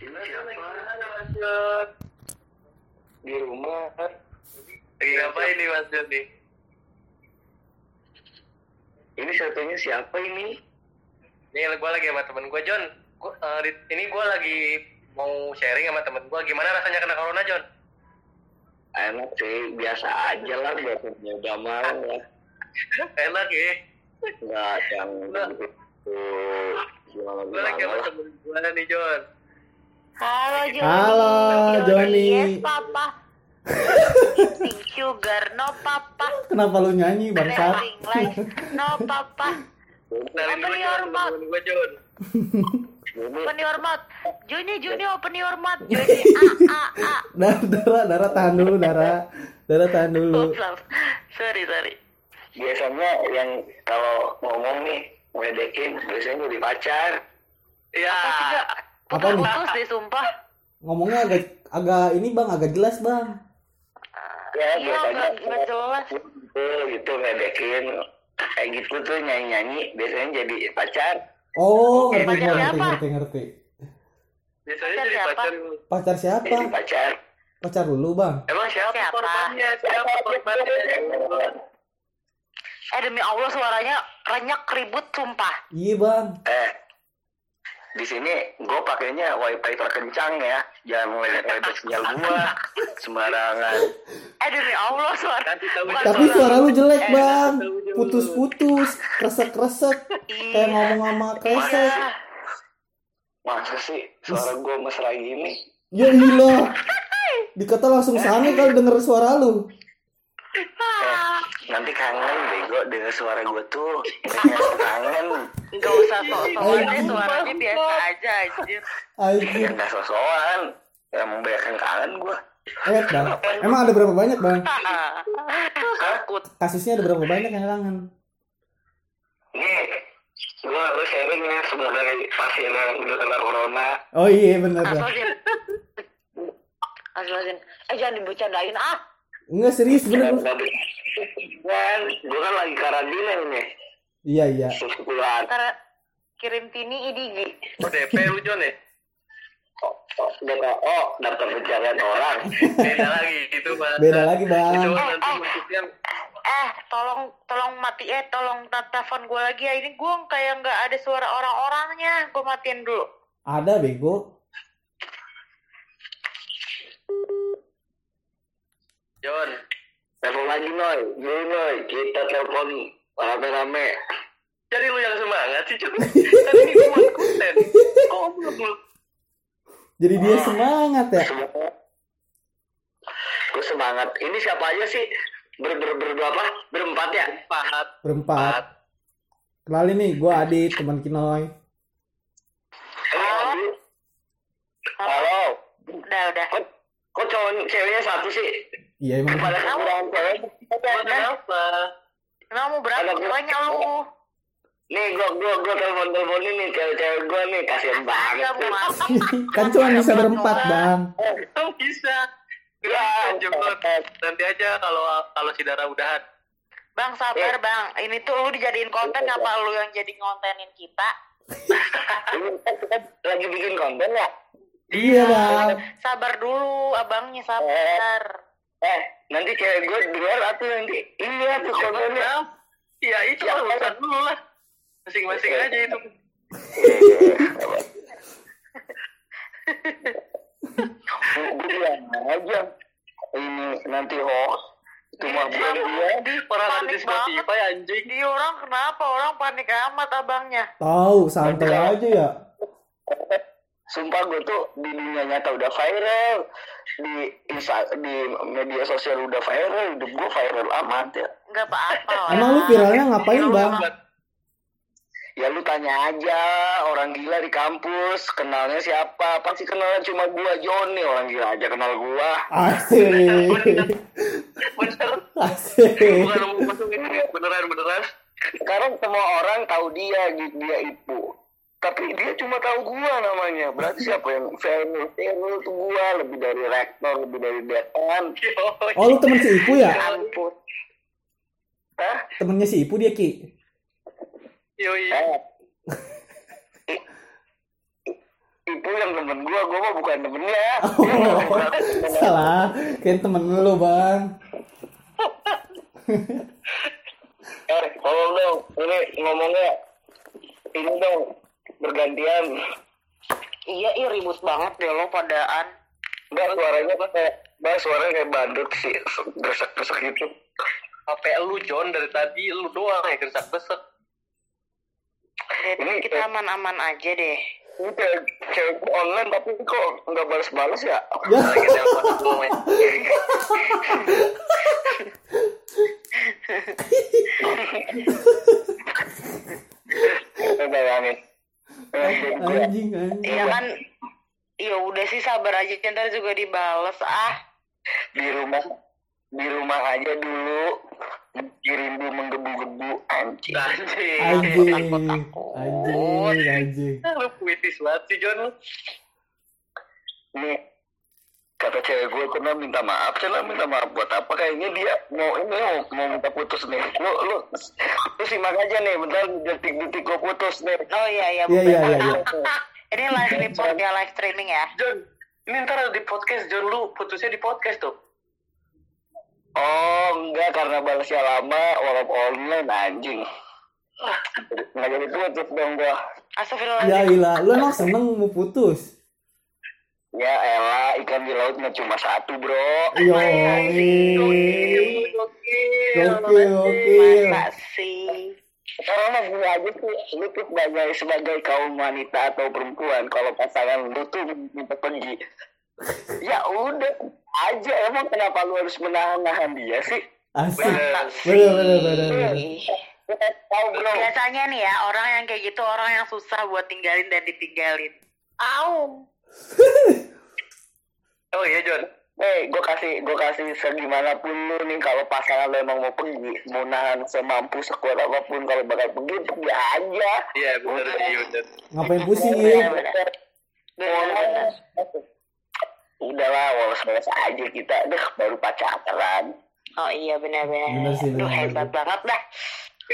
Siapa? Di rumah. Lagi ngapain nih Mas Jon nih? Ini satunya siapa ini? Nih gue lagi sama temen gue John. Gua, di- ini gue lagi mau sharing sama temen gue. Gimana rasanya kena corona John? Enak sih, biasa aja lah biasanya udah malam ya. Enak ya. Nggak yang begitu gimana Gue lagi sama temen gue nih John. Halo Joni. Halo, Joni. Yes papa. Eating sugar no papa. Kenapa lu nyanyi life no papa. Open your mouth. Open your mouth. Joni Joni open your mouth. Joni a a a. Dar- Dara, Dara tahan dulu, Dara. Dara tahan dulu. Oops. Sorry sorry. biasanya yang kalau ngomong nih ngedekin biasanya jadi pacar. Iya. Apa nih? Putus deh sumpah. Ngomongnya agak agak ini bang, agak jelas bang. Ya Iya nggak nggak jelas. gitu gitu ngedekin kayak gitu tuh nyanyi nyanyi biasanya jadi pacar. Oh, ngerti, pacar ngerti, siapa? ngerti, ngerti. Biasanya Pacar jadi siapa? pacar. Pacar siapa? Jadi pacar. Pacar dulu bang. Emang siapa, Siapa? korbannya? Siapa korbannya? Eh demi Allah suaranya renyak ribut sumpah. Iya bang. Eh di sini gue pakainya wifi terkencang ya jangan ngeliat-ngeliat sinyal gua sembarangan Eh demi Allah suara. Bukan Tapi suara lu jelek Eh, bang. Putus-putus, kresek-kresek. Kayak Iya. ngomong sama kresek. Iya. masa sih suara gue mesra gini Ya ilah. Dikata langsung sange kalau denger suara lu. Nanti kangen bego denger suara gue tuh kayak kangen Gak usah sok-sokan deh suaranya biasa aja anjir. ya nggak sosokan ya membayarkan kangen gue Eh bang. Emang ada berapa banyak bang? Takut. Kasusnya ada berapa banyak yang kangen? nih gue lu sharing ya semoga pasien yang udah kena corona Oh iya bener bang. Aslazin. Aslazin. Eh jangan dibercandain ah. Enggak serius bener. Bang. kan gue kan lagi karantina ini Iya iya. Karena kirim tini idigi. Oh DP lu John ya? oh, oh, DPO daftar pencarian orang Beda lagi gitu Pak. Beda lagi Itu bang. nanti maksudnya Eh tolong tolong mati eh tolong te- telepon gue lagi ya ini gue kayak nggak ada suara orang-orangnya gue matiin dulu. Ada bego. John. telepon lagi noy Yuk noy kita telepon rame-rame Jadi lu yang semangat sih John. Kan ini buat konten. Goblok lu. Jadi dia semangat ya. gue semangat ini siapa aja sih ber ber ber berapa berempat ya Pahat. Berempat. Kenalin nih, gue Adit, teman Kinoy. halo halo Udah udah. kok kok cowok ceweknya satu sih Iya emang. pada kekurangan cewek Kenapa? Kenapa mau berapa banyak lu? nih gue gue gue telepon telepon ini cewek-cewek gue nih kasian banget kan cuma bisa berempat bang. Oh, bisa. Ya, jemput. Nanti aja kalau kalau si Dara udahan. Bang sabar bang. Ini tuh lu dijadiin konten apa lu yang jadi ngontenin kita? kan kita lagi bikin konten ya Iya bang. Sabar dulu abangnya sabar. Eh nanti cewek gue dengar atau nanti iya tuh kontennya Iya itu lah urusan dulu lah. Masing-masing aja itu. gue bilang aja ini nanti hoax cuma bukan dia Di orang di Spotify anjing. Di orang kenapa? Orang panik amat abangnya. Tahu, santai aja ya. sumpah gue tuh di dunia nyata udah viral di insta, di media sosial udah viral hidup gue viral amat ya Enggak apa-apa lah. Emang lu viralnya ngapain bang? ya lu tanya aja orang gila di kampus kenalnya siapa pasti kenalnya cuma gua Joni orang gila aja kenal gua Asik. Bener. Asik. Kosong ini. Beneran beneran. sekarang semua orang tahu dia dia itu tapi dia cuma tahu gua namanya berarti siapa yang famous famous tuh gua lebih dari rektor lebih dari dekan Oh lu temen si Ipu ya? ampun Hah? Temennya si Ipu dia Ki? Yoi. Eh. I- Ibu yang temen gue gue mah bukan temennya Oh, salah. Kayak temen lu, Bang. eh tolong dong ini ngomongnya ini dong bergantian Iya, iya ribut banget deh lo padaan. Enggak suaranya kayak Bah, suaranya kayak bandut sih Gresek-gresek gitu HP lu John dari tadi lu doang ya gersak. Jadi Ini, kita aman-aman aja deh. Ini kayak cewek online tapi kok nggak balas-balas ya Ya. Lagi telepon. Kita bayangin gue Anjing, anjing. Iya kan, ya udah sih sabar aja ntar juga dibales ah. di rumah di rumah aja dulu rindu menggebu-gebu anjing Anjing. Anjing. Takut-takut. Anjing, anjing. Lu puitis banget sih John nih kata cewek gue pernah minta maaf cina minta maaf buat apa kayaknya dia mau ini mau, mau minta putus nih lu lu lu simak aja nih bentar detik-detik gue putus nih Oh iya iya. Iya, iya, iya, iya. Ini live report ya live streaming ya. John, ini ntar di podcast John lu putusnya di podcast tuh. oh enggak karena balasnya lama walaupun online anjing nggak jadi putus dong gua Astagfirullahaladzim. Ya ilah, lu emang seneng mau putus? Ya elah ikan di laut nggak cuma satu bro Yo, Gokil, Gokil, gokil. gokil. Masa sih? sekarang mah gini aja tuh lu tuh sebagai sebagai kaum wanita atau perempuan kalau pasangan lu tuh minta pergi ya udah aja emang kenapa lu harus menahan-nahan dia sih Asik. Bener. Bener, bro Biasanya nih ya orang yang kayak gitu orang yang susah buat tinggalin dan ditinggalin. Au. Oh iya John. Nih, gue kasih gue kasih segimanapun lu nih kalau pasangan lu emang mau pergi, mau nahan semampu sekuat apa pun kalau bakal pergi pergi aja. Iya bener sih bener. Ngapain pusing Bener, ya? bener. Bener, bener. Udahlah, walas-walas aja kita, deh baru pacaran. Oh iya benar-benar. Bener sih, Lu bener. hebat banget dah.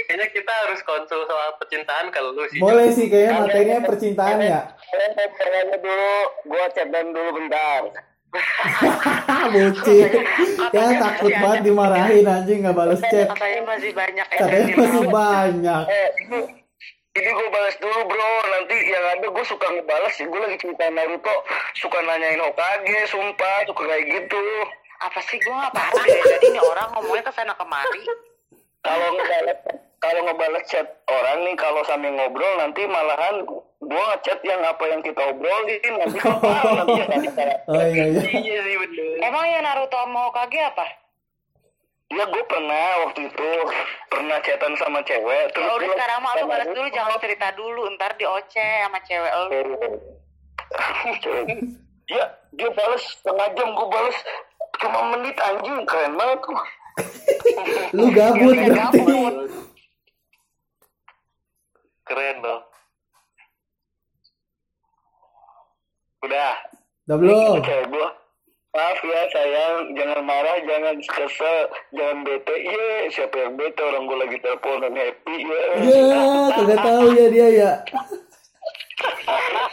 Kayaknya kita harus konsul soal percintaan kalau lu sih. Boleh sih kayaknya materinya percintaan ya. Saya aja dulu, gue chatan dulu bentar. Bocil. Ya takut banget dimarahin anjing nggak balas chat. Katanya masih banyak ya. Katanya masih banyak. Eh, ini, gue balas dulu bro, nanti yang ada gue suka ngebalas sih, gue lagi cerita Naruto, suka nanyain Hokage, sumpah, suka kayak gitu. Apa sih gue nggak paham ya. Jadi ini orang ngomongnya ke sana kemari. kalau ngebalas kalau ngebalas chat orang nih kalau sambil ngobrol nanti malahan gua ngechat yang apa yang kita obrolin nanti apa nanti ya nanti Oh iya iya. Iya. Emang ya Naruto sama Hokage apa? ya gue pernah waktu itu pernah chatan sama cewek terus Ya udah sekarang mah lu balas dulu jangan cerita dulu ntar di oce sama cewek lu. dia dia balas setengah jam gue balas cuma menit anjing keren banget tuh Lu gabut Ya, berarti. gabut. Keren loh. Udah. Udah belum? gue maaf ya sayang jangan marah jangan kesel jangan bete iya siapa yang bete orang gue lagi teleponan happy ya Ya, kagak tahu ya dia ya.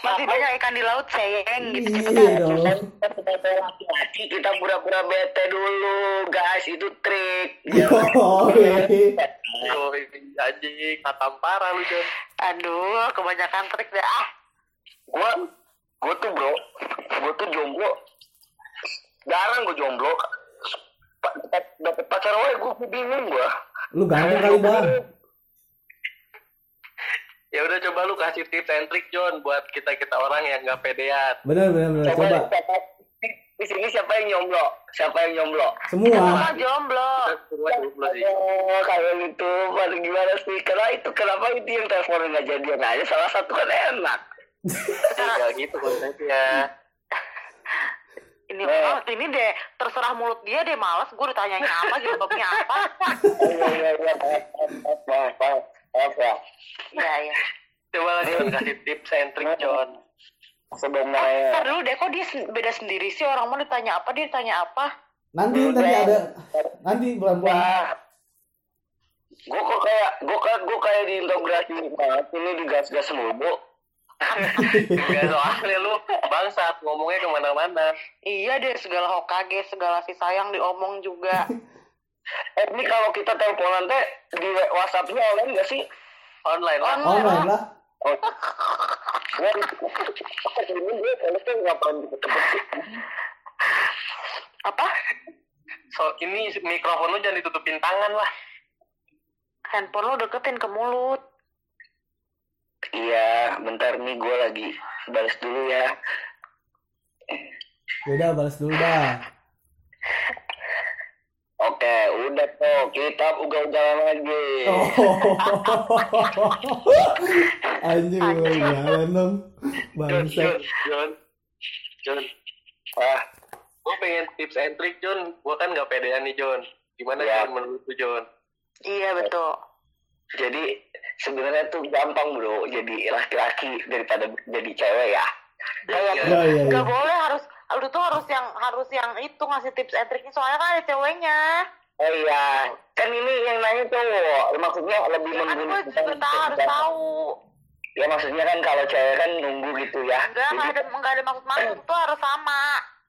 Masih banyak ikan di laut sayang gitu. Iya dong. laki-laki kita pura-pura bete dulu guys itu trik Yo, Oh, anjing, hatam parah lu John. Aduh, kebanyakan trik dah. Ah, gua gua tuh bro gua tuh jomblo jarang gua jomblo dapet pacar wae gua bingung gua Lu ganteng kali bang. Ya udah coba lu kasih tips and trick John buat kita kita orang yang nggak pedean. Bener bener bener. coba, Coba. siapa di sini siapa yang jomblo siapa yang jomblo Semua. jomblo. Semua jomblo sih. Oh, kalian itu pada gimana sih? Karena itu kenapa itu yang teleponin nggak jadian aja? Salah satu kan enak. Ya gitu konsepnya. Ini oh, ini deh terserah mulut dia deh males gue ditanyanya apa jawabnya apa. Iya iya iya. Ya. Ya ya. Coba John kasih tips and trick John. Ntar Sebenarnya dulu deh kok dia beda sendiri sih orang mau ditanya apa dia ditanya apa. Nanti nanti ada. Nanti pelan pelan. wah, gue kok kayak gue kayak gue kayak diintegrasi banget ini digas-gas mulu. Gak soalnya lu bangsat ngomongnya ke mana-mana. Iya deh segala Hokage, segala si sayang diomong juga. Eh, ini kalau kita teleponan teh di WhatsApp-nya online nggak sih? Online lah. Online. Online lah. Oh. Apa? So, ini mikrofon lu jangan ditutupin tangan lah. Handphone lo deketin ke mulut. Iya, bentar nih gue lagi balas dulu ya. Yaudah balas dulu dah. Oke, udah tuh kita ugal-ugalan lagi. Oh. Anjing gue jalan dong. John, Bangsa. John, John, John. Wah, Gue pengen tips and trick, John. Gue kan gak pedean nih, John. Gimana, Ya. Menurut lu, John? Iya betul. jadi sebenarnya tuh gampang bro jadi laki-laki daripada jadi cewek ya. Kayak Iya. Ya ya ya. Gak boleh harus lu tuh harus yang harus yang itu ngasih tips and triknya soalnya kan ada ceweknya. Oh iya, kan ini yang nanya cowok, maksudnya lebih Ya kan gue juga tahu harus tahu. Ya maksudnya kan kalau cewek kan nunggu gitu ya. Enggak nggak ada nggak ada maksud maksud tuh harus sama.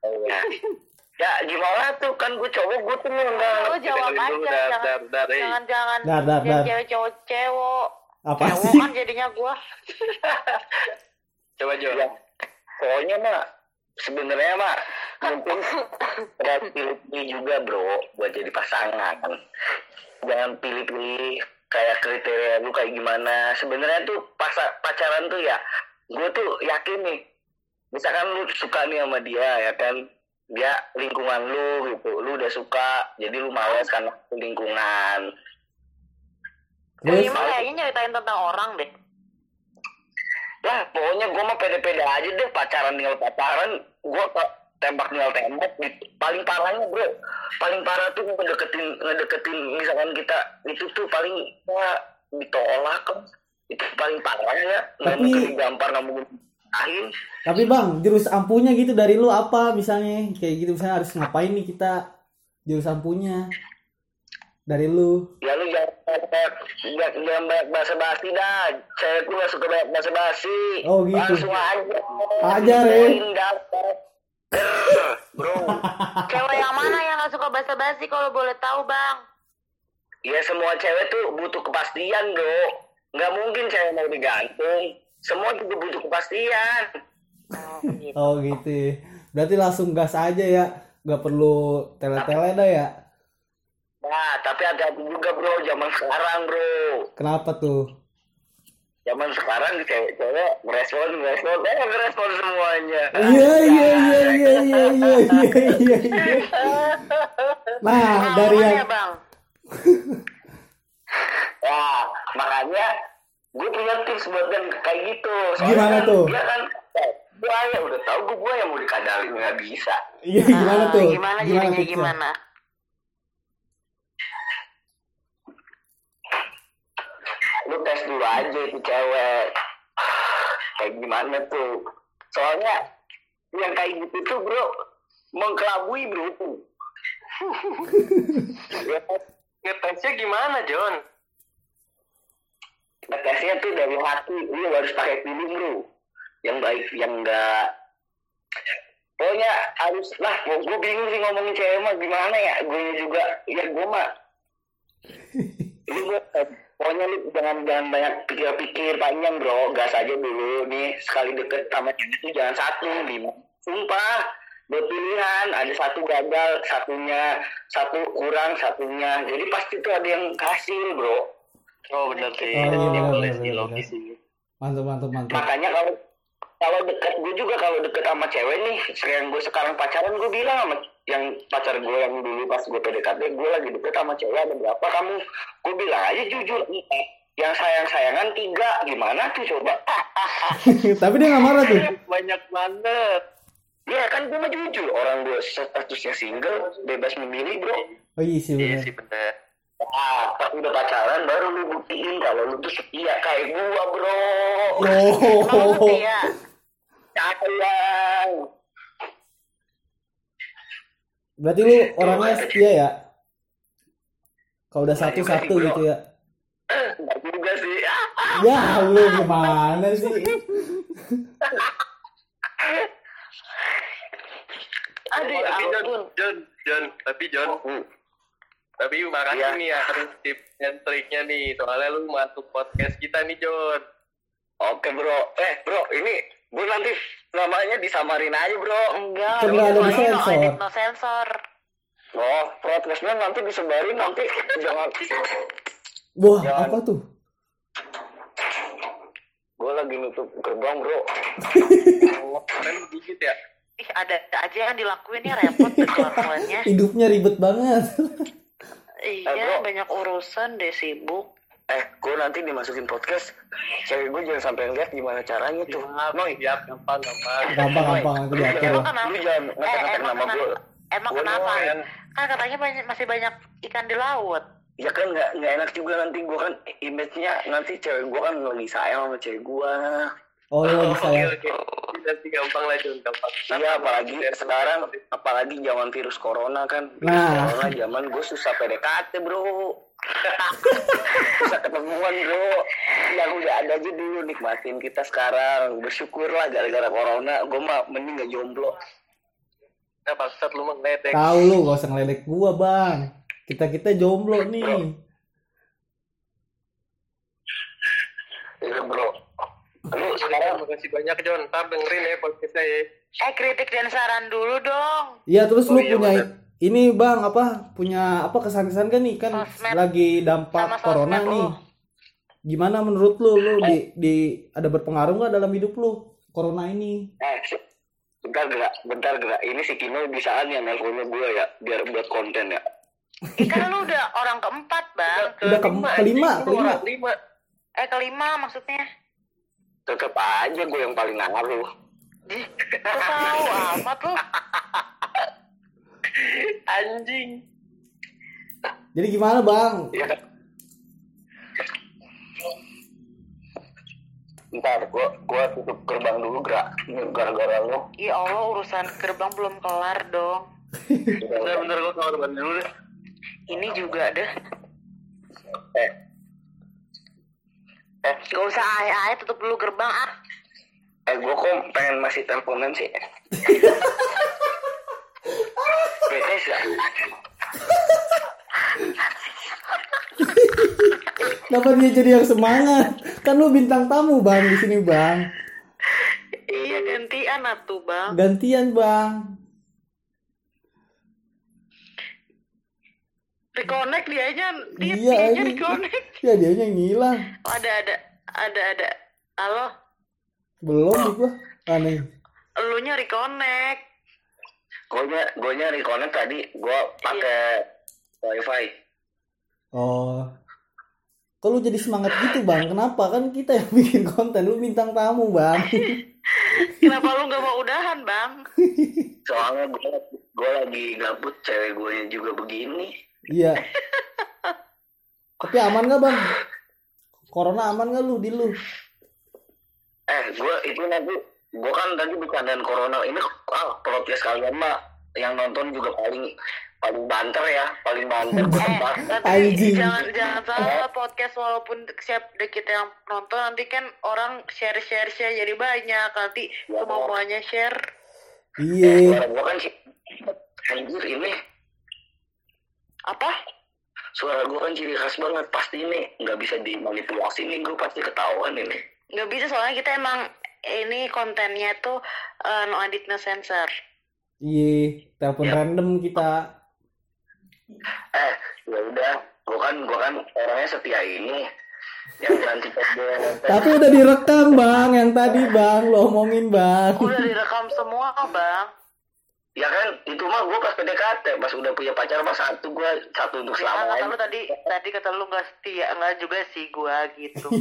Oh, iya. ya gimana tuh kan gue cowok gue tuh enggak. Lu jawab aja dar, jangan dar, dar, hey. jangan jangan Dar, dar, jangan dar. cewek cowok cewek. Apa Cewek sih? kan jadinya gue. Coba, John. Ya, pokoknya mah sebenarnya mah mungkin pilih-pilih juga bro buat jadi pasangan. Jangan pilih-pilih kayak kriteria lu kayak gimana. Sebenarnya tuh pas pacaran tuh ya, gue tuh yakin nih. Misalkan lu suka nih sama dia ya kan, dia lingkungan lu gitu, lu udah suka, jadi lu males karena lingkungan. Terus Ini mah kayaknya nyeritain tentang orang deh. Lah, pokoknya gue mah pede-pede aja deh pacaran tinggal pacaran, gue tembak tinggal tembak. gitu. Paling parahnya bro, paling parah tuh ngedeketin ngedeketin misalkan kita itu tuh paling ya ditolak kan. Itu paling parah ya. Nggak mungkin gampar nggak mungkin akhir. Tapi bang, jurus ampuhnya gitu dari lu apa misalnya? Kayak gitu misalnya harus ngapain nih kita jurus ampuhnya dari lu? Ya lu jangan banyak jangan, banyak bahasa basi dah. Saya gue gak suka banyak bahasa basi. Oh, gitu. Langsung aja. Ajar, ya. Bro. Cewek yang mana yang gak suka basa-basi kalau boleh tahu bang? Ya semua cewek tuh butuh kepastian bro. Nggak mungkin cewek mau digantung. Semua juga butuh kepastian. Oh, gitu. Oh gitu. Berarti langsung gas aja ya, nggak perlu tele-tele dah ya? Nah, tapi hati-hati juga bro, zaman sekarang bro. Kenapa tuh? Zaman sekarang cewek-cewek merespon, merespon, eh merespon semuanya. Iya iya iya iya iya iya iya iya. iya. Nah dari Pengalaman yang ya bang? Wah, makanya gue punya tips buat yang kayak gitu. Gimana kan tuh? Dia kan, eh, buaya udah tahu gue buaya mau dikadalin nggak bisa. iya gimana Ah, tuh? Gimana jadinya tipsnya? gimana? Lu tes dulu aja itu cewek. Kayak gimana tuh? Soalnya yang kayak gitu tuh bro mengkelabui bro ya, Ngetesnya gimana, John? tesnya tuh dari hati. Lu harus pakai pilih bro. Yang baik yang enggak. Pokoknya harus lah gue bingung sih ngomongin cewek mah gimana ya. Gue juga ya gue mah. Ini gue pokoknya lu jangan jangan banyak pikir-pikir panjang bro. Gas aja dulu. Nih sekali deket sama cewek itu jangan satu lima. Sumpah berpilihan ada satu gagal satunya. Satu kurang satunya. Jadi pasti tuh ada yang hasil bro. Oh, bener sih. Oh, Jadi boleh sih, logis sih. Mantap mantap mantap. makanya kalau kalau deket gue juga kalau deket sama cewek nih sekarang gue sekarang pacaran gue bilang sama yang pacar gue yang dulu pas gue PDKT gue lagi deket sama cewek ada berapa kamu gue bilang aja jujur "Eh, yang sayang sayangan tiga gimana tuh coba Tapi dia nggak marah tuh. Banyak banget. ya kan gue mah jujur orang gue statusnya single bebas memilih bro Oh iya sih Iya benar. sih, bener. ah pas udah pacaran baru lu buktiin kalau lu tuh setia kayak gua bro Oh. setia? sayang Berarti lu orangnya setia ya? kau udah satu-satu gitu ya? Enggak juga sih. Ya lu gimana sih? Aduh, ya tapi John, John, John, tapi John, oh. tapi makasih iya. nih ya tips dan triknya nih, soalnya lu masuk podcast kita nih John. Oke bro, eh bro, ini gue nanti namanya disamarin aja bro. Enggak, Kan nggak ada ini di no sensor. edit, no sensor. Oh, podcastnya nanti disebarin nanti jangan. Wah, Jangan. apa tuh? Gue lagi nutup gerbang bro. Oh, kemarin dikit ya. Ih, ada aja yang dilakuin ya repot kelakuannya. Hidupnya ribet banget. Iya, bro. banyak urusan deh sibuk. Eh, gue nanti dimasukin podcast. Cewek gue jangan sampai ngeliat gimana caranya tuh. Noy, Siap, gampang, gampang. Gampang, gampang aku diatur Emang lah. kenapa? Lu jangan emang nama kenapa? gue. Emang Gua kenapa? Kan katanya masih banyak ikan di laut. Ya kan nggak nggak enak juga nanti gue kan image-nya nanti cewek gue kan lagi sayang sama cewek gue. Oh, lu lagi Oke, sayang. oke. Nanti gampang lah John, gampang. Iya apalagi sekarang apalagi zaman virus corona kan. Virus Nah. corona zaman gue susah PDKT bro. susah ketemuan bro. Yang udah ada aja dulu nikmatin kita sekarang. Bersyukur lah gara-gara corona. Gue mah mending gak jomblo. Nah, bangsat lu mah ngeledek. Tahu lu gak usah ngeledek gua, Bang. Kita-kita jomblo nih. Iya bro. Lu Sekarang makasih banyak John. Ntar dengerin ya podcastnya ya. Eh, kritik dan saran dulu dong. Iya, terus Oh, lu iya, punya bener. ini Bang, apa? Punya apa kesan-kesan kan nih kan Sosmed. lagi dampak Sama corona nih. lu. Gimana menurut lu lu di di ada berpengaruh nggak dalam hidup lu corona ini? eh bentar gerak, bentar gerak. Ini si Kino bisaan ya nelponnya gue ya biar buat konten ya. Eh, kan lu udah orang keempat, Bang. Udah ke- kelima, kelima. kelima. Eh, kelima maksudnya. Tetep aja gue yang paling ngaruh. Ih, Lu tahu amat lu. Anjing. Jadi gimana, Bang? Iya kan? Ntar gua gua tutup gerbang dulu gerak. Ini gara-gara lo. Ya Allah, urusan gerbang belum kelar dong. Bentar-bentar gue kamar mandi dulu deh. Ini juga deh. Eh. Eh, Gak usah ay-ay, tutup dulu gerbang ah. eh gua kok pengen masih teleponan sih. Bete sih. Kenapa dia jadi yang semangat? Kan lu bintang tamu, Bang, di sini, Bang. Iya, gantian atuh, Bang. Gantian, Bang. Reconnect dianya, dia Iya, dianya ini. reconnect. Ya dia yang ngilang. Oh, ada, ada, ada, ada. Halo, Belum nih gua. Aneh. elunya reconnect. Gue gue nyari connect tadi gua pakai wifi. Oh. Kok lu jadi semangat gitu, Bang? Kenapa? Kan kita yang bikin konten, lu bintang tamu, Bang. Kenapa lu gak mau udahan, Bang? Soalnya gue gue lagi gabut cewek gue juga begini. Iya. Tapi aman gak, Bang? Corona aman gak lu di lu? Eh, gue itu nanti gue kan tadi bercandaan corona ini ah protes kalian mah yang nonton juga paling paling banter ya, paling banter gue Eh, tempat. tapi jangan jangan salah podcast walaupun siap deh kita yang nonton nanti kan orang share share share jadi banyak nanti Ya, semua semuanya share. Iya. Gue kan sih anjir ini Apa? suara gue kan ciri khas banget pasti ini nggak bisa dimanipulasi nih gue pasti ketahuan ini. Nggak bisa soalnya kita emang ini kontennya tuh eh, no edit no sensor. Iya, telepon Ya. random kita. Eh, ya udah, gue kan gue kan orangnya setia ini yang. Tapi udah direkam, Bang, yang tadi, Bang. Lo omongin, Bang. Udah direkam semua, Bang. Ya kan, itu mah gue pas PDKT, pas udah punya pacar mah satu gue satu untuk Nah, kata lu selamanya. tadi tadi kata lu nggak setia, nggak juga sih gua gitu.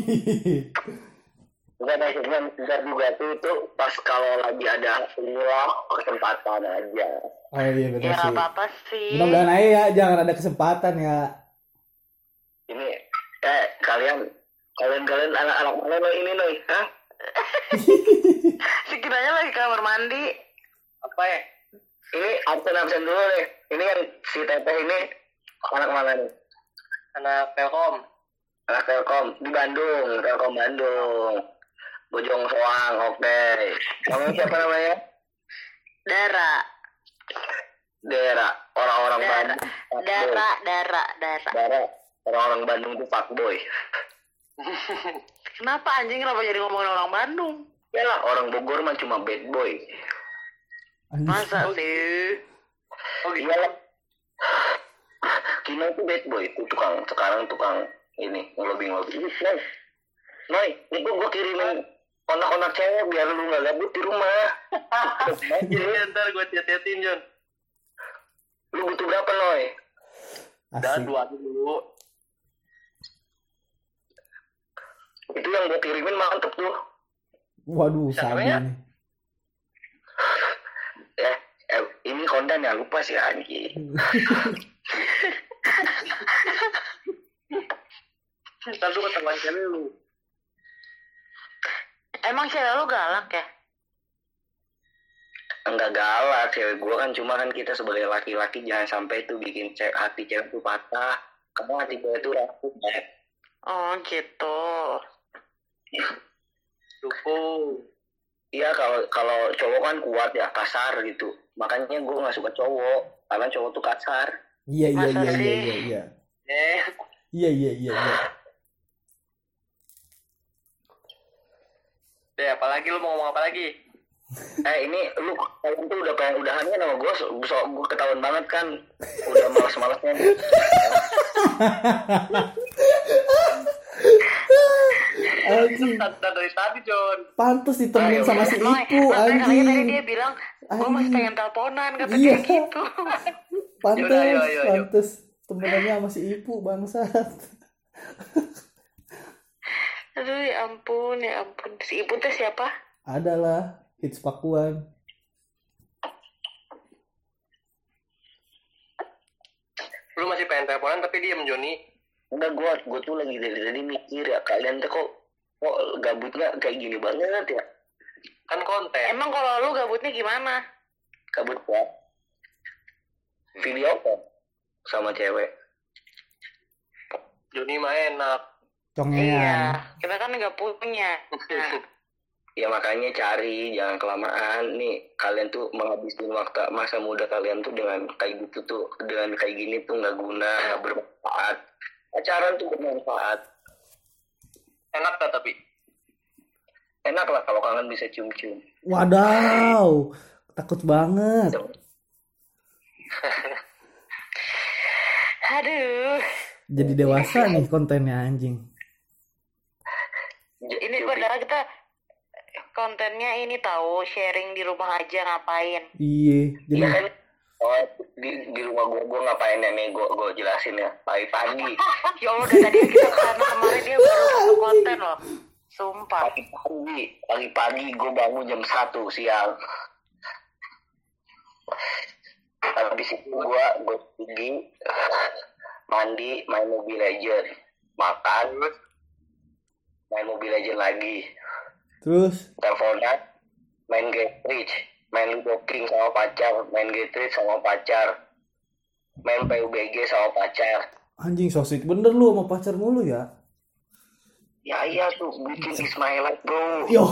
Enggak maksudnya enggak juga tuh itu pas kalau lagi ada inilah kesempatan aja. Oh iya, ya benar nggak sih. apa-apa sih. Mudah-mudahan aja ya, jangan ada kesempatan ya. Ini eh kalian kalian kalian anak-anak mana lo ini nih, hah? Sekiranya lagi kamar mandi. Apa ya? Ini absen absen dulu nih. Ini kan si Teteh ini anak mana nih? Anak Telkom. Anak Telkom di Bandung, Telkom Bandung. Bojong Soang, oke. Kamu siapa namanya? Dara. daerah orang-orang Dara, Bandung. Dara, Dara, Dara. daerah orang-orang Bandung itu fuckboy Kenapa anjing kenapa jadi ngomongin orang Bandung? ya lah orang Bogor mah cuma bad boy. Masa sih? Oh gitu. iya lah. Kino itu bad boy itu tukang sekarang tukang ini ngelobi ngelobi Ih, Noy Noy itu gua kirimin onak-onak cewek biar lu nggak gabut di rumah. Iya ntar gue tiat-tiatin Jon. lu butuh berapa Noy Dan dua dulu. itu yang gua kirimin mantep tuh. Waduh, sabi ya? nih. eh, eh ini kondan ya lupa sih anjing Ntar lu ketahuan cewek lu. Emang cewek lu galak ya? enggak galak cewek gua kan cuma kan kita sebagai laki-laki jangan sampai tuh bikin cewek hati cewek tuh patah karena hati cewek tuh rapuh ya. Oh gitu. Dukung. Iya kalau kalau cowok kan kuat ya kasar gitu makanya gua nggak suka cowok karena cowok tuh kasar Iya, iya, iya, iya, iya, iya. Eh, Iya, iya, iya, iya. deh apalagi lu mau ngomong apa lagi? eh ini lu kalian tuh udah pengen udahan kan sama gua so, so gua ketahuan banget kan udah malas-malasnya Anjing, dari tadi Jon. pantes ditemenin Ayo, sama si Ipu, katanya tadi anjing. dia bilang, gue masih Anjing. pengen teleponan, kata Iya. dia gitu. Pantes, Yaudah, ayo, ayo, ayo. pantes temenannya sama si Ipu bangsat. Aduh ya ampun, ya ampun. Si ibu teh siapa? Adalah hits Pakuan. Lu masih pengen teleponan tapi dia Joni. enggak gua gua tuh lagi dari tadi mikir ya kalian tuh kok kok gabutnya kayak gini banget ya Kan konten. Emang kalau lu gabutnya gimana? kabut ya video call sama cewek Joni mah enak. Iya, Congean. kita kan nggak punya. Nah, ya makanya cari jangan kelamaan nih kalian tuh menghabiskan waktu masa muda kalian tuh dengan kayak gitu tuh dengan kayak gini tuh nggak guna nggak bermanfaat pacaran tuh bermanfaat Enak gak tapi? enak lah kalau kangen bisa cium-cium Wadaw, takut banget. aduh, Jadi dewasa nih kontennya anjing. Ini padahal kita kontennya ini tahu sharing di rumah aja ngapain. Iya, jadi Iya kan oh, di, di rumah gua gua ngapain ya nih? Gua gua jelasin ya. Pagi-pagi Ya Allah, dari tadi kita ke sana kemarin dia baru satu konten loh. Sumpah. pagi-pagi pagi-pagi gua bangun jam satu siang. Habis itu gua gua pergi mandi main Mobile Legend makan. Main Mobile Legend lagi. Terus? Teleponan main Get Rich main Ludo King sama pacar main Rich sama pacar main PUBG sama pacar. Anjing so sweet bener lu sama pacar mulu ya. ya iya tuh bikin Ismailat bro. Yo.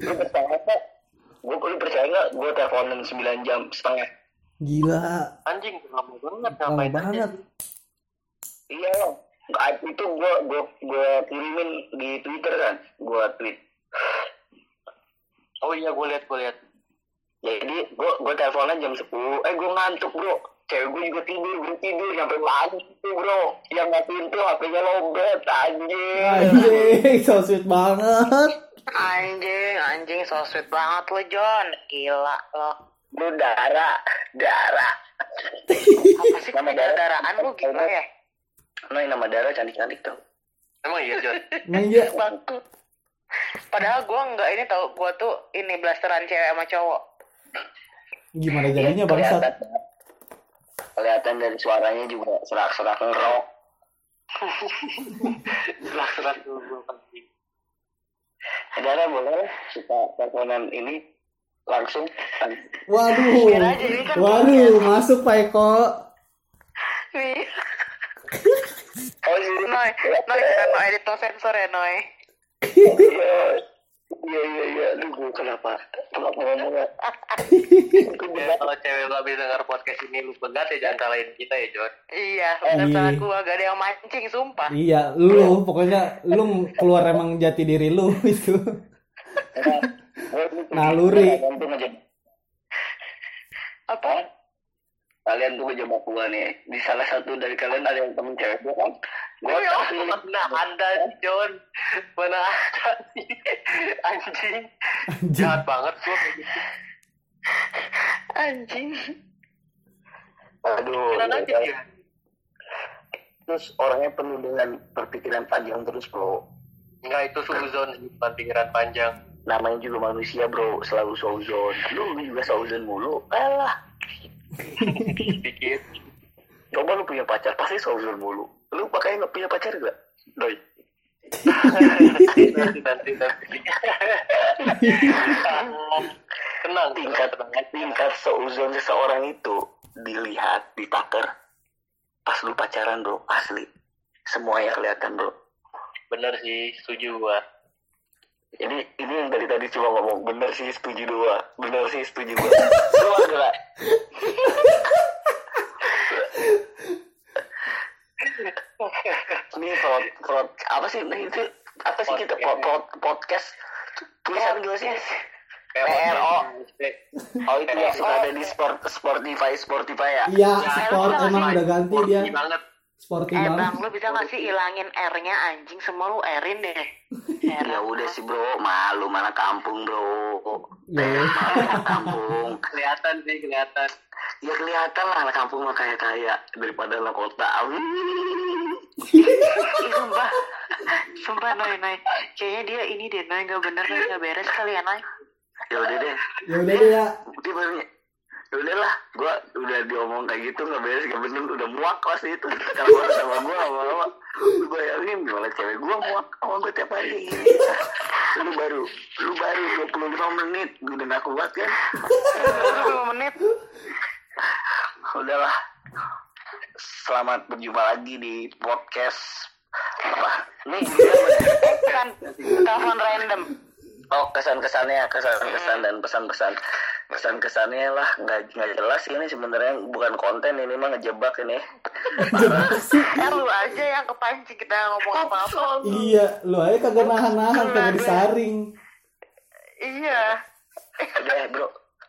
lu percaya nggak? Gue percaya nggak? Gue teleponan 9 jam setengah. Gila, Anjing lama banget lama banget. iya itu gue gue gue kirimin di Twitter kan gue tweet Oh iya gue lihat gue lihat. jadi gue gue teleponan jam 10 eh gue ngantuk bro cewek gue juga tidur gue tidur sampai pagi tuh bro yang ngapain tuh hpnya lobet anjing Anjing, so sweet banget. Anjing, anjing so sweet banget lo John. Gila lo. lu darah darah Apa sih Nama darah. daraan lu gila ya? nah nama darah cantik cantik tuh Emang iya Jon. Emang iya, Bangku. Padahal gua nggak ini tau gua tuh ini blasteran cewek sama cowok. gimana jadinya bangsat? kelihatan kelihatan dari suaranya juga serak-serak ngerok dulu gue pasti. Saudara boleh suka teleponan ini langsung Waduh, aja, ini kan waduh, masuk Pak Eko. Nih, oh iya Noy, Noy kita no edit no sensor ya Noy. Iya iya iya, lu gue kenapa kenapa ngomongnya? Ya, kalau cewek lu habis denger podcast ini lu pegat ya jangan salahin kita ya Jon Iya, Iya. bener salah gua gak ada yang mancing, sumpah. Iya, lu pokoknya lu keluar emang jati diri lu itu. Naluri. Apa? kalian tuh ngejebak gua nih. Di salah satu dari kalian ada yang temen cewek gua kan. Gua Oh, ya, kasih mana ada sih Jon mana ada sih anjing Anjing. jahat banget gua kayak gitu Anjing. Aduh. Kenapa ya. dia Terus orangnya penuh dengan perpikiran panjang terus bro. Enggak itu suzon bukan pikiran panjang Namanya juga manusia bro, selalu sauzon. Lu juga sauzon mulu. Alah. dikit Coba lu punya pacar, pasti sauzon mulu. Lu pakai nggak punya pacar gak? Doi. nanti nanti nanti. Tenang tingkat tingkat seuzon seseorang itu dilihat ditaker. Pas lu pacaran bro asli. Semuanya kelihatan bro. Bener sih setuju gua. Ini ini yang dari tadi cuma ngomong bener sih setuju dua bener sih setuju dua lu ada nggak? Ini prod, prod, apa sih? Ini itu apa sih kita pod, pod, podcast? Tulisan gue sih PRO oh itu yang suka ada di sport Spotify Spotify ya? Iya, Ya, sport emang emang udah ganti dia. Sporty banget. Sporty Eh banget. bang, lu bisa gak sih ilangin R-nya anjing? Semua lu R-in deh. ya udah sih bro. Malu mana kampung bro. Ya, malu mana kampung. Kelihatan sih kelihatan. Ya kelihatan lah anak kampung mah kaya kaya daripada anak kota. Ih, sumpah. Sumpah Noy, Noy. Kayaknya dia ini deh, Noy. Gak bener, Noy. Gak beres kali ya, Noy. ya udah deh ya udah deh ya. dia barunya ya udahlah gua udah diomong kayak gitu nggak beres nggak bener udah muak pasti itu kalau baru sama gua lama-lama lu bayangin gimana cewek gua muak sama gua tiap hari lu baru lu baru 25 menit udah gak kuat kan 20 menit. udahlah selamat berjumpa lagi di podcast. Apa nih Kan, telepon random. oh kesan kesannya kesan kesan dan pesan pesan pesan kesannya lah nggak nggak jelas ini sebenarnya. Bukan konten ini mah ngejebak ini. Eh, lu aja yang kepancing kita ngomong apa-apa. Iya, lu aja kagak nahan-nahan kagak disaring. Iya. udah ya, bro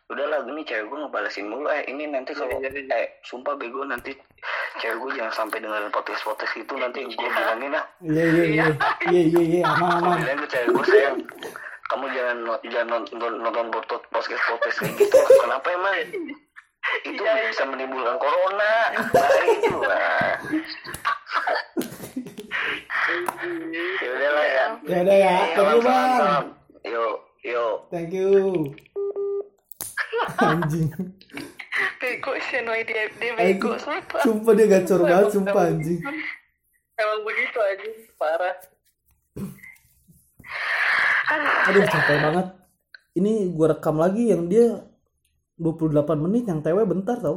udahlah gini cewek gue ngebalesin mulu. Eh ini nanti kalau eh sumpah bego nanti cewek gue jangan sampai dengerin podcast podcast itu. Nanti gue bilangin lah Iya iya iya. Iya iya iya. Aman aman. bilang ke cewek gue sayang. Kamu jangan jangan nonton nonton podcast podcast podcast kayak gitu. Kenapa emang? Itu bisa menimbulkan corona. Bahaya itu lah ya udahlah ya. Ya udah ya. Bang. salam. yuk yuk Thank you. Anjing. Bego sih, Noy. Dia, dia Anjing. bego, sumpah. Sumpah dia gacor banget sumpah anjing. emang begitu aja parah Aduh capek banget. Ini gua rekam lagi yang dia 28 menit yang tewe bentar tau.